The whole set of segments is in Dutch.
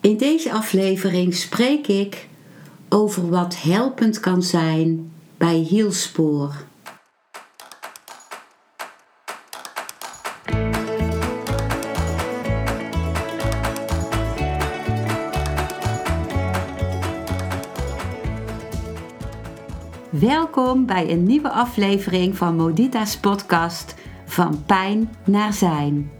In deze aflevering spreek ik over wat helpend kan zijn bij hielspoor. Welkom bij een nieuwe aflevering van Modita's podcast Van Pijn naar Zijn.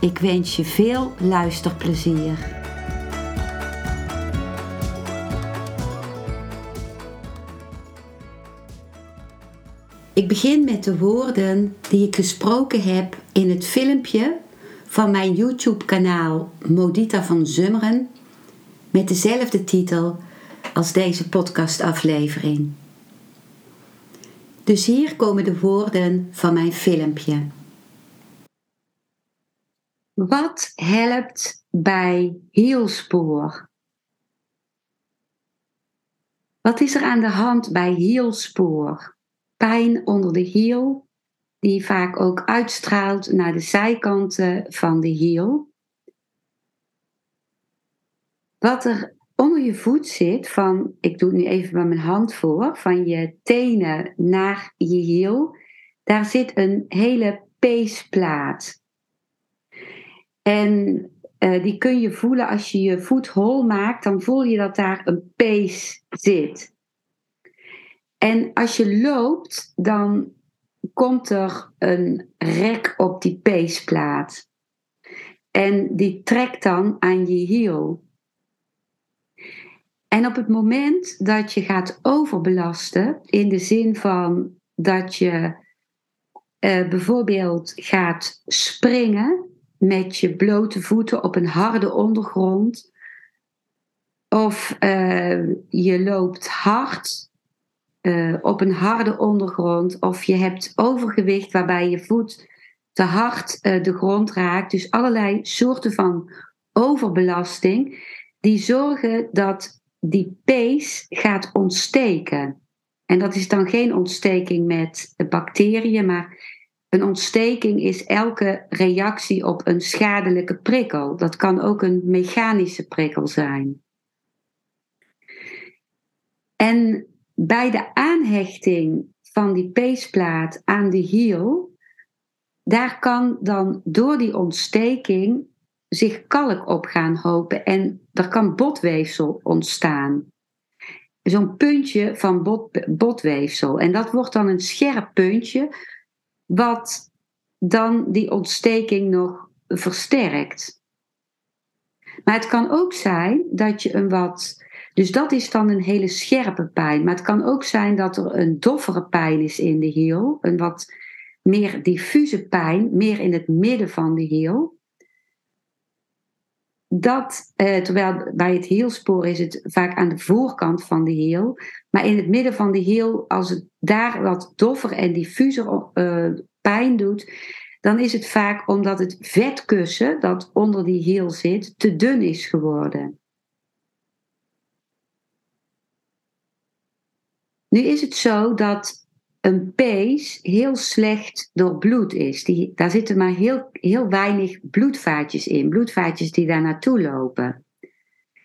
Ik wens je veel luisterplezier. Ik begin met de woorden die ik gesproken heb in het filmpje van mijn YouTube-kanaal Modita van Zummeren met dezelfde titel als deze podcastaflevering. Dus hier komen de woorden van mijn filmpje. Wat helpt bij hielspoor? Wat is er aan de hand bij hielspoor? Pijn onder de hiel, die vaak ook uitstraalt naar de zijkanten van de hiel. Wat er onder je voet zit, van, ik doe het nu even met mijn hand voor, van je tenen naar je hiel, daar zit een hele peesplaat. En uh, die kun je voelen als je je voet hol maakt, dan voel je dat daar een pees zit. En als je loopt, dan komt er een rek op die peesplaat. En die trekt dan aan je hiel. En op het moment dat je gaat overbelasten, in de zin van dat je uh, bijvoorbeeld gaat springen met je blote voeten op een harde ondergrond. Of uh, je loopt hard uh, op een harde ondergrond. Of je hebt overgewicht waarbij je voet te hard uh, de grond raakt. Dus allerlei soorten van overbelasting. Die zorgen dat die pees gaat ontsteken. En dat is dan geen ontsteking met bacteriën, maar een ontsteking is elke reactie op een schadelijke prikkel. Dat kan ook een mechanische prikkel zijn. En bij de aanhechting van die peesplaat aan de hiel, daar kan dan door die ontsteking zich kalk op gaan hopen en er kan botweefsel ontstaan. Zo'n puntje van bot, botweefsel. En dat wordt dan een scherp puntje wat dan die ontsteking nog versterkt. Maar het kan ook zijn dat je een wat. Dus dat is dan een hele scherpe pijn. Maar het kan ook zijn dat er een doffere pijn is in de hiel. Een wat meer diffuse pijn, meer in het midden van de hiel. Dat, eh, terwijl bij het hielspoor is het vaak aan de voorkant van de hiel. Maar in het midden van de hiel, als het daar wat doffer en diffuser uh, pijn doet, dan is het vaak omdat het vetkussen dat onder die hiel zit te dun is geworden. Nu is het zo dat een pees heel slecht doorbloed is. Die, daar zitten maar heel, heel weinig bloedvaatjes in, bloedvaatjes die daar naartoe lopen.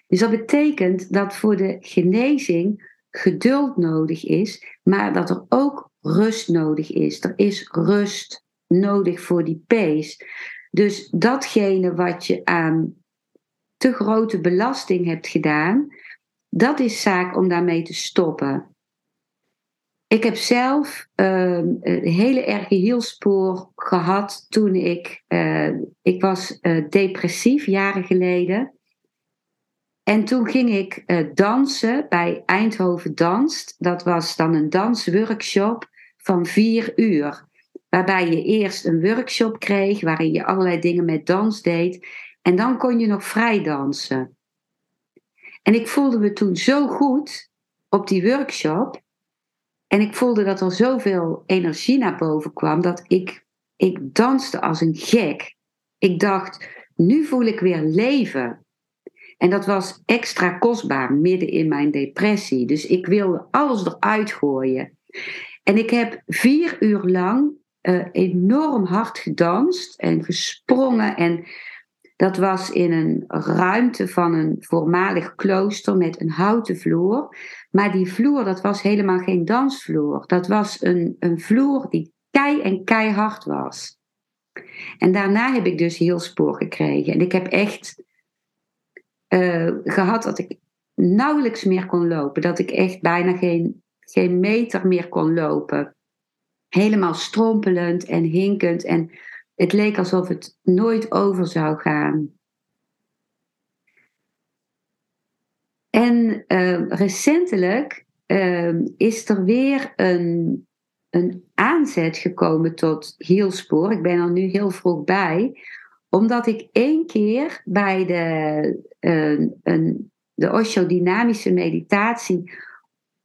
Dus dat betekent dat voor de genezing geduld nodig is, maar dat er ook rust nodig is. Er is rust nodig voor die pees. Dus datgene wat je aan te grote belasting hebt gedaan, dat is zaak om daarmee te stoppen. Ik heb zelf uh, een hele erge hielspoor gehad toen ik, uh, ik was uh, depressief jaren geleden. En toen ging ik uh, dansen bij Eindhoven Danst. Dat was dan een dansworkshop van vier uur. Waarbij je eerst een workshop kreeg waarin je allerlei dingen met dans deed. En dan kon je nog vrij dansen. En ik voelde me toen zo goed op die workshop. En ik voelde dat er zoveel energie naar boven kwam dat ik, ik danste als een gek. Ik dacht, nu voel ik weer leven. En dat was extra kostbaar midden in mijn depressie. Dus ik wilde alles eruit gooien. En ik heb vier uur lang uh, enorm hard gedanst en gesprongen. En dat was in een ruimte van een voormalig klooster met een houten vloer. Maar die vloer, dat was helemaal geen dansvloer. Dat was een, een vloer die kei en keihard was. En daarna heb ik dus heel spoor gekregen. En ik heb echt uh, gehad dat ik nauwelijks meer kon lopen. Dat ik echt bijna geen, geen meter meer kon lopen. Helemaal strompelend en hinkend. En het leek alsof het nooit over zou gaan. En uh, recentelijk uh, is er weer een, een aanzet gekomen tot hielspoor. Ik ben er nu heel vroeg bij, omdat ik één keer bij de, uh, een, de osteodynamische meditatie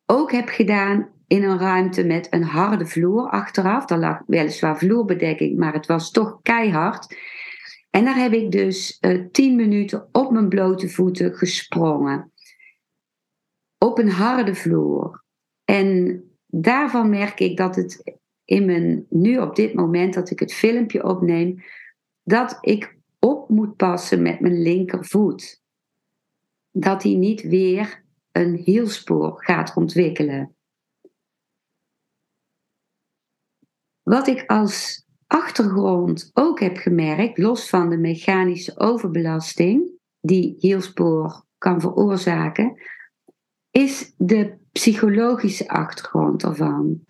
ook heb gedaan in een ruimte met een harde vloer achteraf. Daar lag weliswaar vloerbedekking, maar het was toch keihard. En daar heb ik dus uh, tien minuten op mijn blote voeten gesprongen. Op een harde vloer. En daarvan merk ik dat het in mijn, nu op dit moment dat ik het filmpje opneem, dat ik op moet passen met mijn linkervoet. Dat hij niet weer een hielspoor gaat ontwikkelen. Wat ik als achtergrond ook heb gemerkt, los van de mechanische overbelasting die hielspoor kan veroorzaken, is de psychologische achtergrond ervan.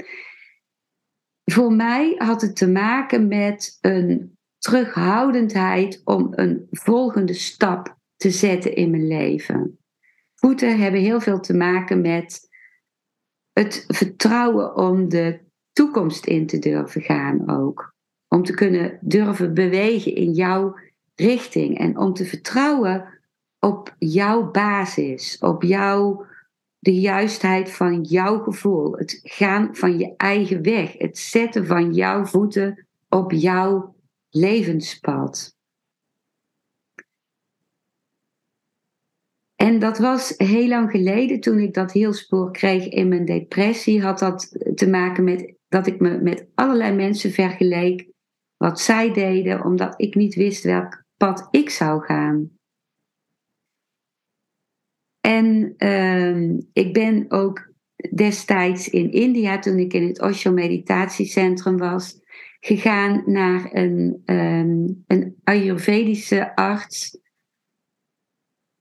Voor mij had het te maken met een terughoudendheid om een volgende stap te zetten in mijn leven. Voeten hebben heel veel te maken met het vertrouwen om de toekomst in te durven gaan ook. Om te kunnen durven bewegen in jouw richting en om te vertrouwen op jouw basis, op jouw, de juistheid van jouw gevoel, het gaan van je eigen weg, het zetten van jouw voeten op jouw levenspad. En dat was heel lang geleden, toen ik dat hielspoor kreeg in mijn depressie, had dat te maken met dat ik me met allerlei mensen vergeleek wat zij deden, omdat ik niet wist welk pad ik zou gaan. En uh, ik ben ook destijds in India, toen ik in het Osho Meditatiecentrum was, gegaan naar een, um, een Ayurvedische arts.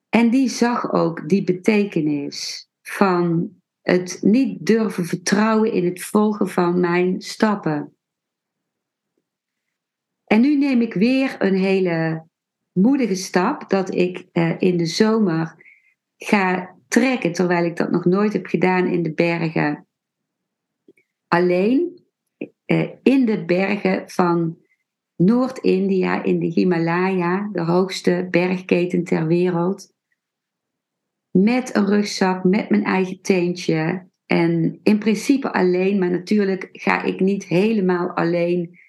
En die zag ook die betekenis van het niet durven vertrouwen in het volgen van mijn stappen. En nu neem ik weer een hele moedige stap dat ik eh, in de zomer ga trekken, terwijl ik dat nog nooit heb gedaan in de bergen. Alleen eh, in de bergen van Noord-India, in de Himalaya, de hoogste bergketen ter wereld met een rugzak, met mijn eigen teentje. En in principe alleen, maar natuurlijk ga ik niet helemaal alleen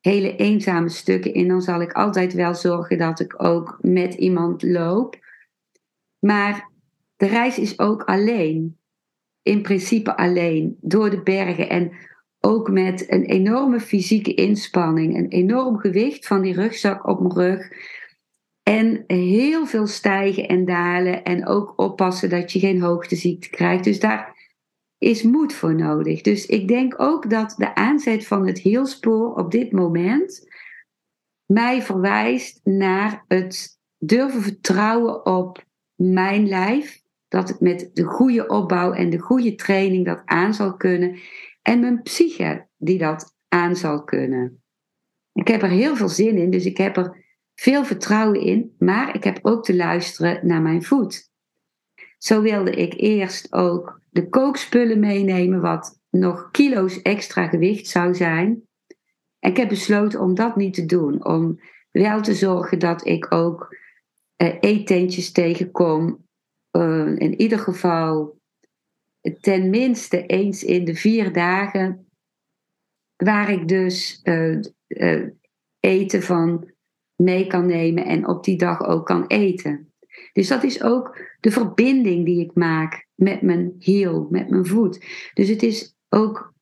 hele eenzame stukken in. Dan zal ik altijd wel zorgen dat ik ook met iemand loop. Maar de reis is ook alleen. In principe alleen, door de bergen. En ook met een enorme fysieke inspanning, een enorm gewicht van die rugzak op mijn rug. En heel veel stijgen en dalen. En ook oppassen dat je geen hoogteziekte krijgt. Dus daar is moed voor nodig. Dus ik denk ook dat de aanzet van het hielspoor op dit moment mij verwijst naar het durven vertrouwen op mijn lijf. Dat het met de goede opbouw en de goede training dat aan zal kunnen. En mijn psyche die dat aan zal kunnen. Ik heb er heel veel zin in, dus ik heb er veel vertrouwen in, maar ik heb ook te luisteren naar mijn voet. Zo wilde ik eerst ook de kookspullen meenemen, wat nog kilo's extra gewicht zou zijn. Ik heb besloten om dat niet te doen, om wel te zorgen dat ik ook uh, eetentjes tegenkom. Uh, in ieder geval ten minste eens in de vier dagen. Waar ik dus uh, eten van mee kan nemen en op die dag ook kan eten. Dus dat is ook de verbinding die ik maak met mijn hiel, met mijn voet. Dus het is ook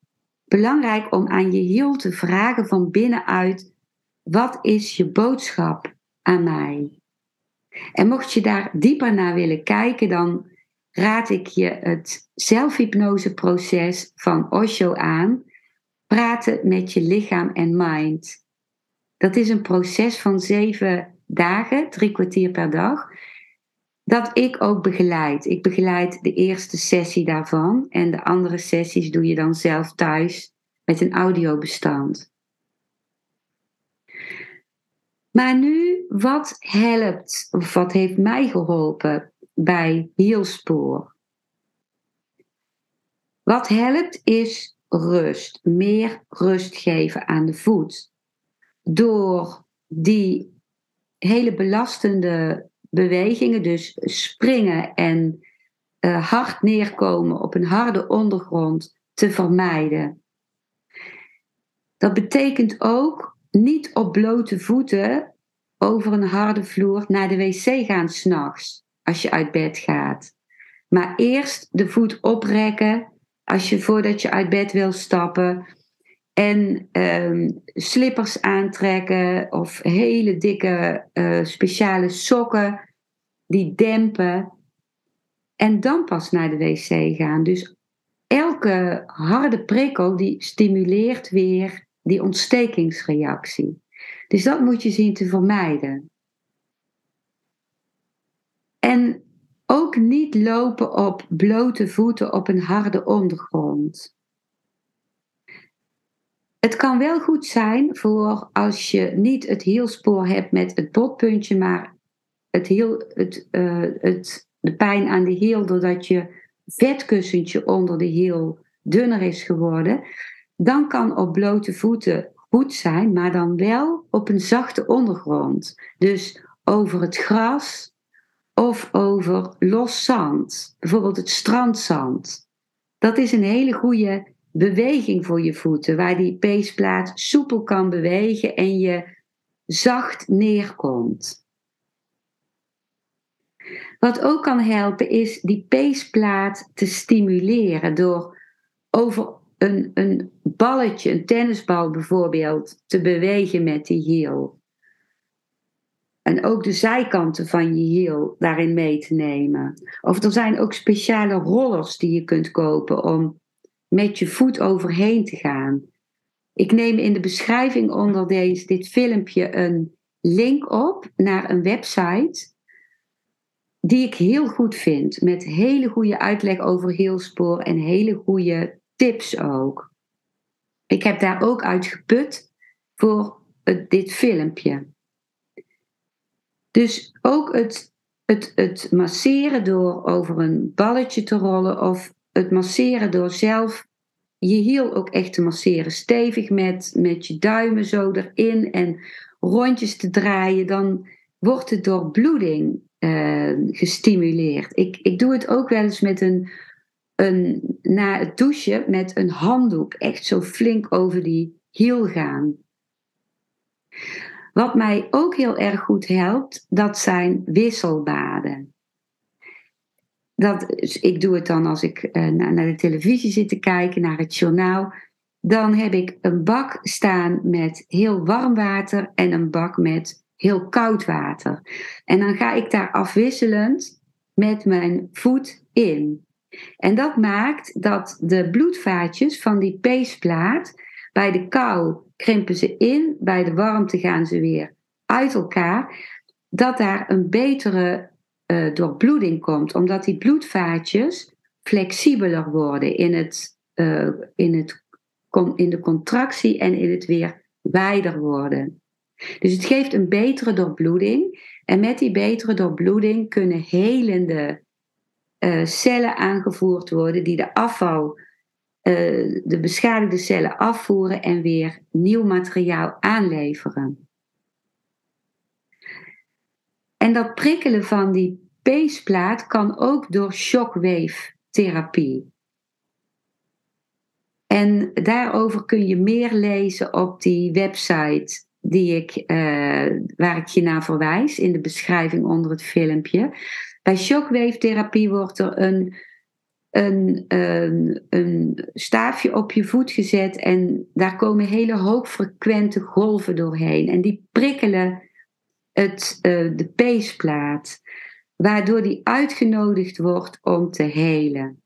belangrijk om aan je hiel te vragen van binnenuit: wat is je boodschap aan mij? En mocht je daar dieper naar willen kijken, dan raad ik je het zelfhypnoseproces van Osho aan. Praten met je lichaam en mind. Dat is een proces van zeven dagen, drie kwartier per dag, dat ik ook begeleid. Ik begeleid de eerste sessie daarvan en de andere sessies doe je dan zelf thuis met een audiobestand. Maar nu, wat helpt of wat heeft mij geholpen bij hielspoor? Wat helpt is rust, meer rust geven aan de voet. Door die hele belastende bewegingen, dus springen en uh, hard neerkomen op een harde ondergrond, te vermijden. Dat betekent ook niet op blote voeten over een harde vloer naar de wc gaan s'nachts als je uit bed gaat. Maar eerst de voet oprekken als je voordat je uit bed wil stappen. En um, slippers aantrekken of hele dikke uh, speciale sokken die dempen. En dan pas naar de wc gaan. Dus elke harde prikkel die stimuleert weer die ontstekingsreactie. Dus dat moet je zien te vermijden. En ook niet lopen op blote voeten op een harde ondergrond. Het kan wel goed zijn voor als je niet het hielspoor hebt met het botpuntje, maar het heel, het, uh, het, de pijn aan de hiel doordat je vetkussentje onder de hiel dunner is geworden. Dan kan op blote voeten goed zijn, maar dan wel op een zachte ondergrond. Dus over het gras of over los zand, bijvoorbeeld het strandzand. Dat is een hele goede beweging voor je voeten, waar die peesplaat soepel kan bewegen en je zacht neerkomt. Wat ook kan helpen is die peesplaat te stimuleren door over een, een balletje, een tennisbal bijvoorbeeld, te bewegen met die hiel. En ook de zijkanten van je hiel daarin mee te nemen. Of er zijn ook speciale rollers die je kunt kopen om met je voet overheen te gaan. Ik neem in de beschrijving onder dit filmpje een link op naar een website die ik heel goed vind. Met hele goede uitleg over hielspoor en hele goede tips ook. Ik heb daar ook uit geput voor dit filmpje. Dus ook het, het, het masseren door over een balletje te rollen of het masseren door zelf je hiel ook echt te masseren. Stevig met, met je duimen zo erin en rondjes te draaien. Dan wordt de doorbloeding uh, gestimuleerd. Ik, ik doe het ook wel eens met een, een, na het douchen met een handdoek. Echt zo flink over die hiel gaan. Wat mij ook heel erg goed helpt, dat zijn wisselbaden. Dat, ik doe het dan als ik naar, naar de televisie zit te kijken, naar het journaal. Dan heb ik een bak staan met heel warm water en een bak met heel koud water. En dan ga ik daar afwisselend met mijn voet in. En dat maakt dat de bloedvaatjes van die peesplaat bij de kou krimpen ze in, bij de warmte gaan ze weer uit elkaar. Dat daar een betere uh, doorbloeding komt, omdat die bloedvaatjes flexibeler worden in, het, uh, in, het, in de contractie en in het weer wijder worden. Dus het geeft een betere doorbloeding. En met die betere doorbloeding kunnen helende uh, cellen aangevoerd worden die de afval, de beschadigde cellen afvoeren en weer nieuw materiaal aanleveren. En dat prikkelen van die peesplaat kan ook door shockwave therapie. En daarover kun je meer lezen op die website die ik, uh, waar ik je naar verwijs in de beschrijving onder het filmpje. Bij shockwave therapie wordt er een, een, een, staafje op je voet gezet en daar komen hele hoogfrequente golven doorheen. En die prikkelen het, uh, de peesplaat, waardoor die uitgenodigd wordt om te helen.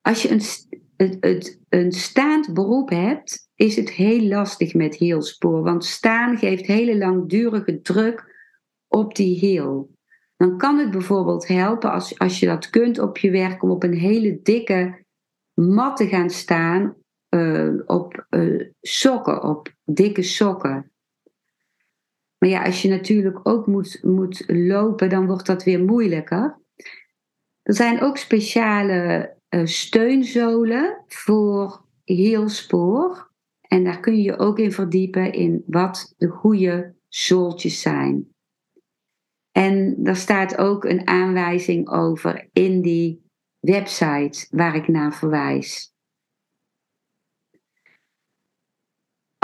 Als je een, het, een staand beroep hebt, is het heel lastig met heelspoor. Want staan geeft hele langdurige druk op die heel. Dan kan het bijvoorbeeld helpen als, als je dat kunt op je werk om op een hele dikke mat te gaan staan. Uh, op uh, sokken, op dikke sokken. Maar ja, als je natuurlijk ook moet, moet lopen, dan wordt dat weer moeilijker. Er zijn ook speciale uh, steunzolen voor hielspoor. En daar kun je je ook in verdiepen in wat de goede zooltjes zijn. En daar staat ook een aanwijzing over in die website waar ik naar verwijs.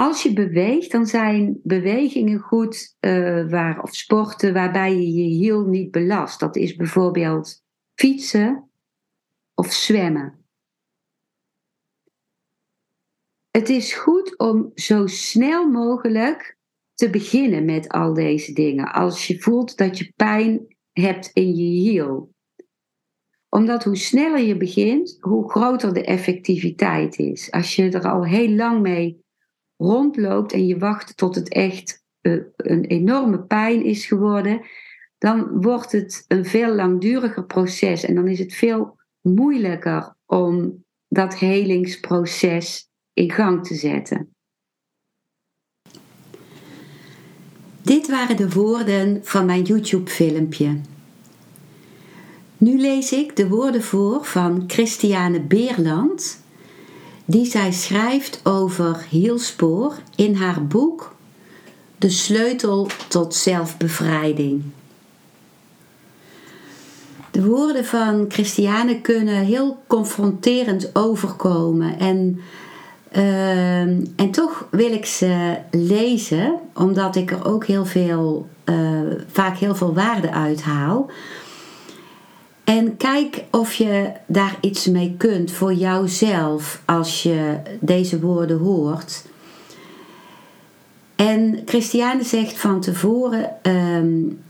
Als je beweegt, dan zijn bewegingen goed uh, waar, of sporten waarbij je je hiel niet belast. Dat is bijvoorbeeld fietsen of zwemmen. Het is goed om zo snel mogelijk te beginnen met al deze dingen. Als je voelt dat je pijn hebt in je hiel. Omdat hoe sneller je begint, hoe groter de effectiviteit is. Als je er al heel lang mee rondloopt en je wacht tot het echt eh, een enorme pijn is geworden, dan wordt het een veel langduriger proces en dan is het veel moeilijker om dat helingsproces in gang te zetten. Dit waren de woorden van mijn YouTube-filmpje. Nu lees ik de woorden voor van Christiane Beerland, die zij schrijft over hielspoor in haar boek De sleutel tot zelfbevrijding. De woorden van Christiane kunnen heel confronterend overkomen en Ehm, en toch wil ik ze lezen, omdat ik er ook heel veel, uh, vaak heel veel waarde uit haal. En kijk of je daar iets mee kunt voor jouzelf als je deze woorden hoort. En Christiane zegt van tevoren: um,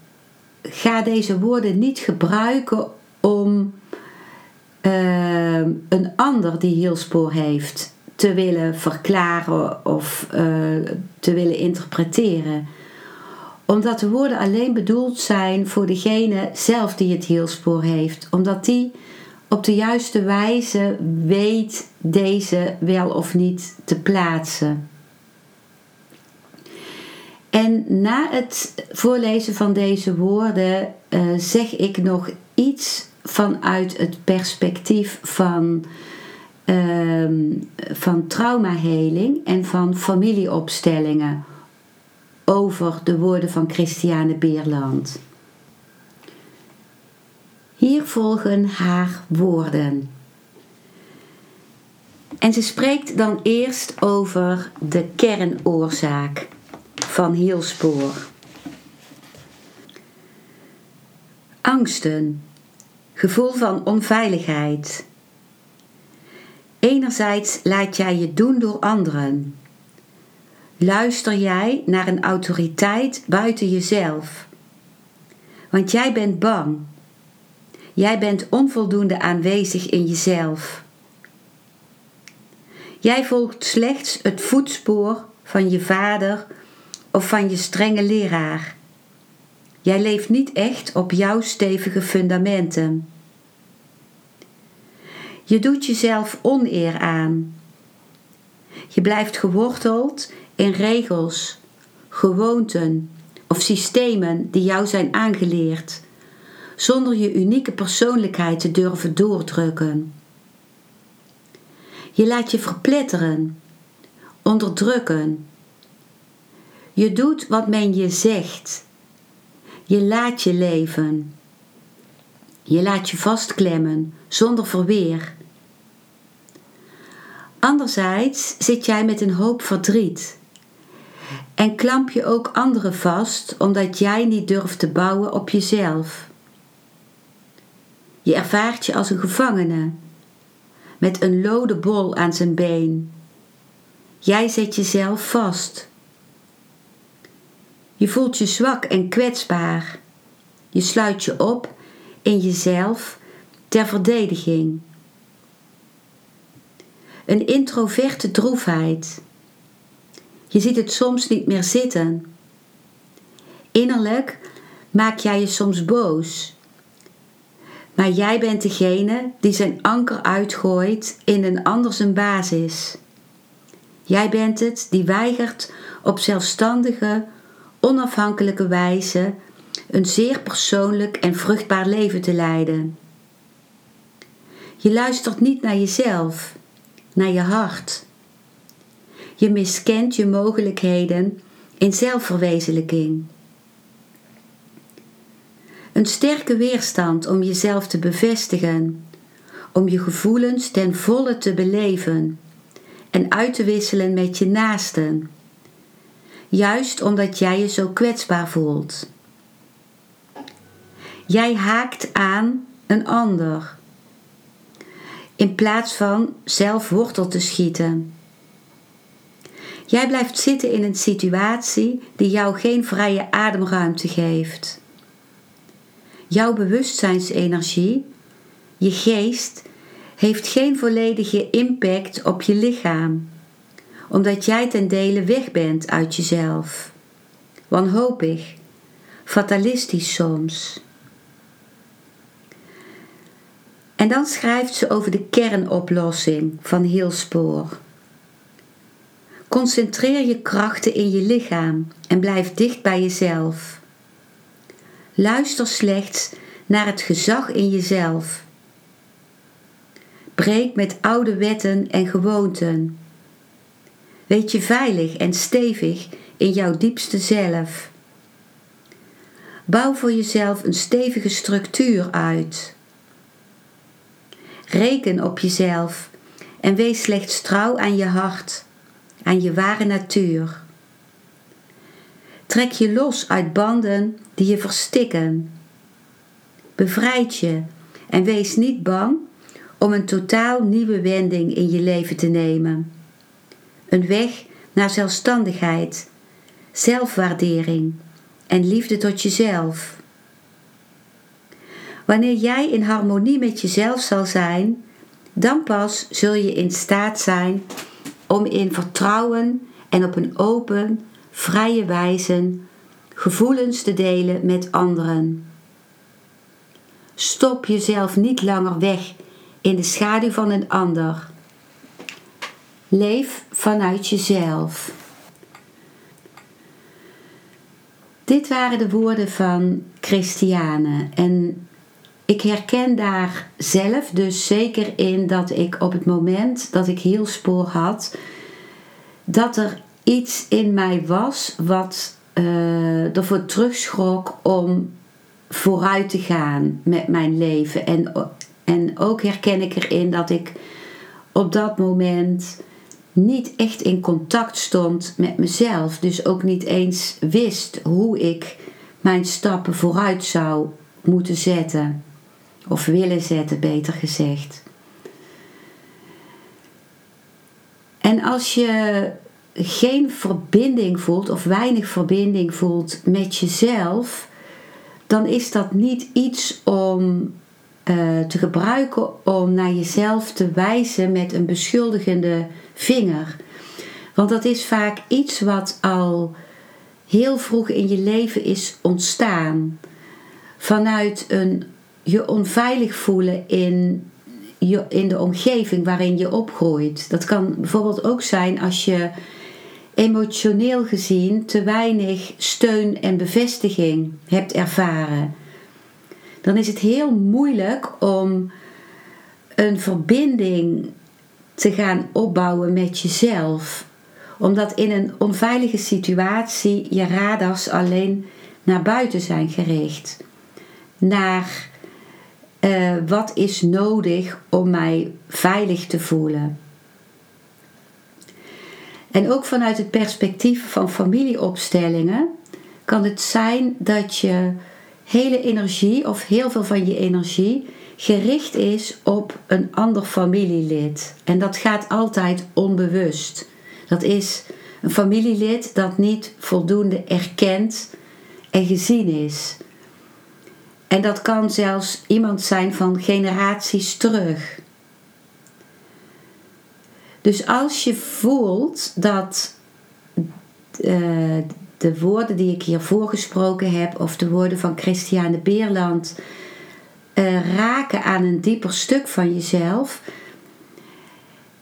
ga deze woorden niet gebruiken om uh, een ander die hielspoor heeft te willen verklaren of uh, te willen interpreteren. Omdat de woorden alleen bedoeld zijn voor degene zelf die het hielspoor heeft. Omdat die op de juiste wijze weet deze wel of niet te plaatsen. En na het voorlezen van deze woorden uh, zeg ik nog iets vanuit het perspectief van um, van traumaheling en van familieopstellingen over de woorden van Christiane Beerland. Hier volgen haar woorden. En ze spreekt dan eerst over de kernoorzaak van hielspoor. Angsten, gevoel van onveiligheid, Enerzijds laat jij je doen door anderen. Luister jij naar een autoriteit buiten jezelf. Want jij bent bang. Jij bent onvoldoende aanwezig in jezelf. Jij volgt slechts het voetspoor van je vader of van je strenge leraar. Jij leeft niet echt op jouw stevige fundamenten. Je doet jezelf oneer aan. Je blijft geworteld in regels, gewoonten of systemen die jou zijn aangeleerd, zonder je unieke persoonlijkheid te durven doordrukken. Je laat je verpletteren, onderdrukken. Je doet wat men je zegt. Je laat je leven. Je laat je vastklemmen zonder verweer. Anderzijds zit jij met een hoop verdriet. En klamp je ook anderen vast omdat jij niet durft te bouwen op jezelf. Je ervaart je als een gevangene met een lode bol aan zijn been. Jij zet jezelf vast. Je voelt je zwak en kwetsbaar. Je sluit je op in jezelf ter verdediging. Een introverte droefheid. Je ziet het soms niet meer zitten. Innerlijk maak jij je soms boos. Maar jij bent degene die zijn anker uitgooit in een ander zijn basis. Jij bent het die weigert op zelfstandige, onafhankelijke wijze een zeer persoonlijk en vruchtbaar leven te leiden. Je luistert niet naar jezelf, naar je hart. Je miskent je mogelijkheden in zelfverwezenlijking. Een sterke weerstand om jezelf te bevestigen, om je gevoelens ten volle te beleven en uit te wisselen met je naasten, juist omdat jij je zo kwetsbaar voelt. Jij haakt aan een ander in plaats van zelf wortel te schieten. Jij blijft zitten in een situatie die jou geen vrije ademruimte geeft. Jouw bewustzijnsenergie, je geest, heeft geen volledige impact op je lichaam, omdat jij ten dele weg bent uit jezelf. Wanhopig, fatalistisch soms. En dan schrijft ze over de kernoplossing van heel spoor. Concentreer je krachten in je lichaam en blijf dicht bij jezelf. Luister slechts naar het gezag in jezelf. Breek met oude wetten en gewoonten. Weet je veilig en stevig in jouw diepste zelf. Bouw voor jezelf een stevige structuur uit. Reken op jezelf en wees slechts trouw aan je hart, aan je ware natuur. Trek je los uit banden die je verstikken. Bevrijd je en wees niet bang om een totaal nieuwe wending in je leven te nemen. Een weg naar zelfstandigheid, zelfwaardering en liefde tot jezelf. Wanneer jij in harmonie met jezelf zal zijn, dan pas zul je in staat zijn om in vertrouwen en op een open, vrije wijze gevoelens te delen met anderen. Stop jezelf niet langer weg in de schaduw van een ander. Leef vanuit jezelf. Dit waren de woorden van Christiane en ik herken daar zelf dus zeker in dat ik op het moment dat ik heel spoor had, dat er iets in mij was wat uh, ervoor terugschrok om vooruit te gaan met mijn leven. En, en ook herken ik erin dat ik op dat moment niet echt in contact stond met mezelf. Dus ook niet eens wist hoe ik mijn stappen vooruit zou moeten zetten. Of willen zetten, beter gezegd. En als je geen verbinding voelt of weinig verbinding voelt met jezelf, dan is dat niet iets om uh, te gebruiken om naar jezelf te wijzen met een beschuldigende vinger. Want dat is vaak iets wat al heel vroeg in je leven is ontstaan. Vanuit een je onveilig voelen in, je, in de omgeving waarin je opgroeit. Dat kan bijvoorbeeld ook zijn als je emotioneel gezien te weinig steun en bevestiging hebt ervaren. Dan is het heel moeilijk om een verbinding te gaan opbouwen met jezelf Omdat in een onveilige situatie je radars alleen naar buiten zijn gericht. Naar uh, wat is nodig om mij veilig te voelen. En ook vanuit het perspectief van familieopstellingen kan het zijn dat je hele energie of heel veel van je energie gericht is op een ander familielid. En dat gaat altijd onbewust. Dat is een familielid dat niet voldoende erkend en gezien is. En dat kan zelfs iemand zijn van generaties terug. Dus als je voelt dat uh, de woorden die ik hier voorgesproken heb, of de woorden van Christiane Beerland, uh, raken aan een dieper stuk van jezelf.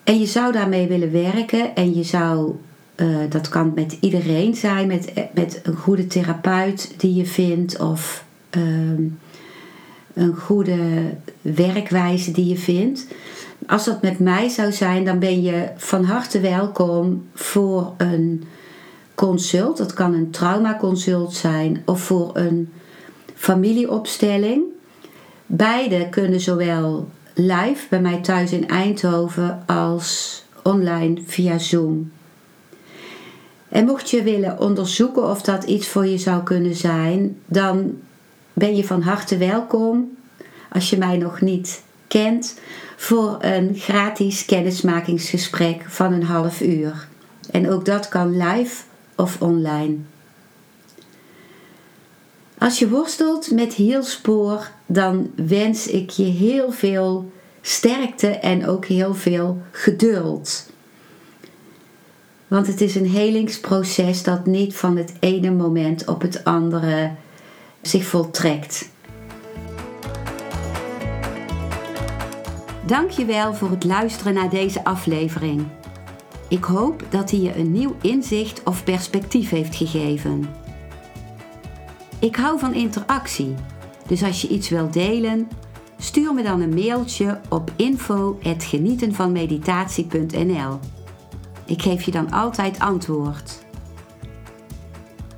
En je zou daarmee willen werken en je zou, uh, dat kan met iedereen zijn, met, met een goede therapeut die je vindt, of uh, een goede werkwijze die je vindt. Als dat met mij zou zijn, dan ben je van harte welkom voor een consult. Dat kan een traumaconsult zijn of voor een familieopstelling. Beide kunnen zowel live bij mij thuis in Eindhoven als online via Zoom. En mocht je willen onderzoeken of dat iets voor je zou kunnen zijn, dan ben je van harte welkom als je mij nog niet kent voor een gratis kennismakingsgesprek van een half uur. En ook dat kan live of online. Als je worstelt met hielspoor, dan wens ik je heel veel sterkte en ook heel veel geduld. Want het is een helingsproces dat niet van het ene moment op het andere zich voltrekt. Dankjewel voor het luisteren naar deze aflevering. Ik hoop dat hij je een nieuw inzicht of perspectief heeft gegeven. Ik hou van interactie, dus als je iets wilt delen, stuur me dan een mailtje op info@genietenvanmeditatie.nl. Ik geef je dan altijd antwoord.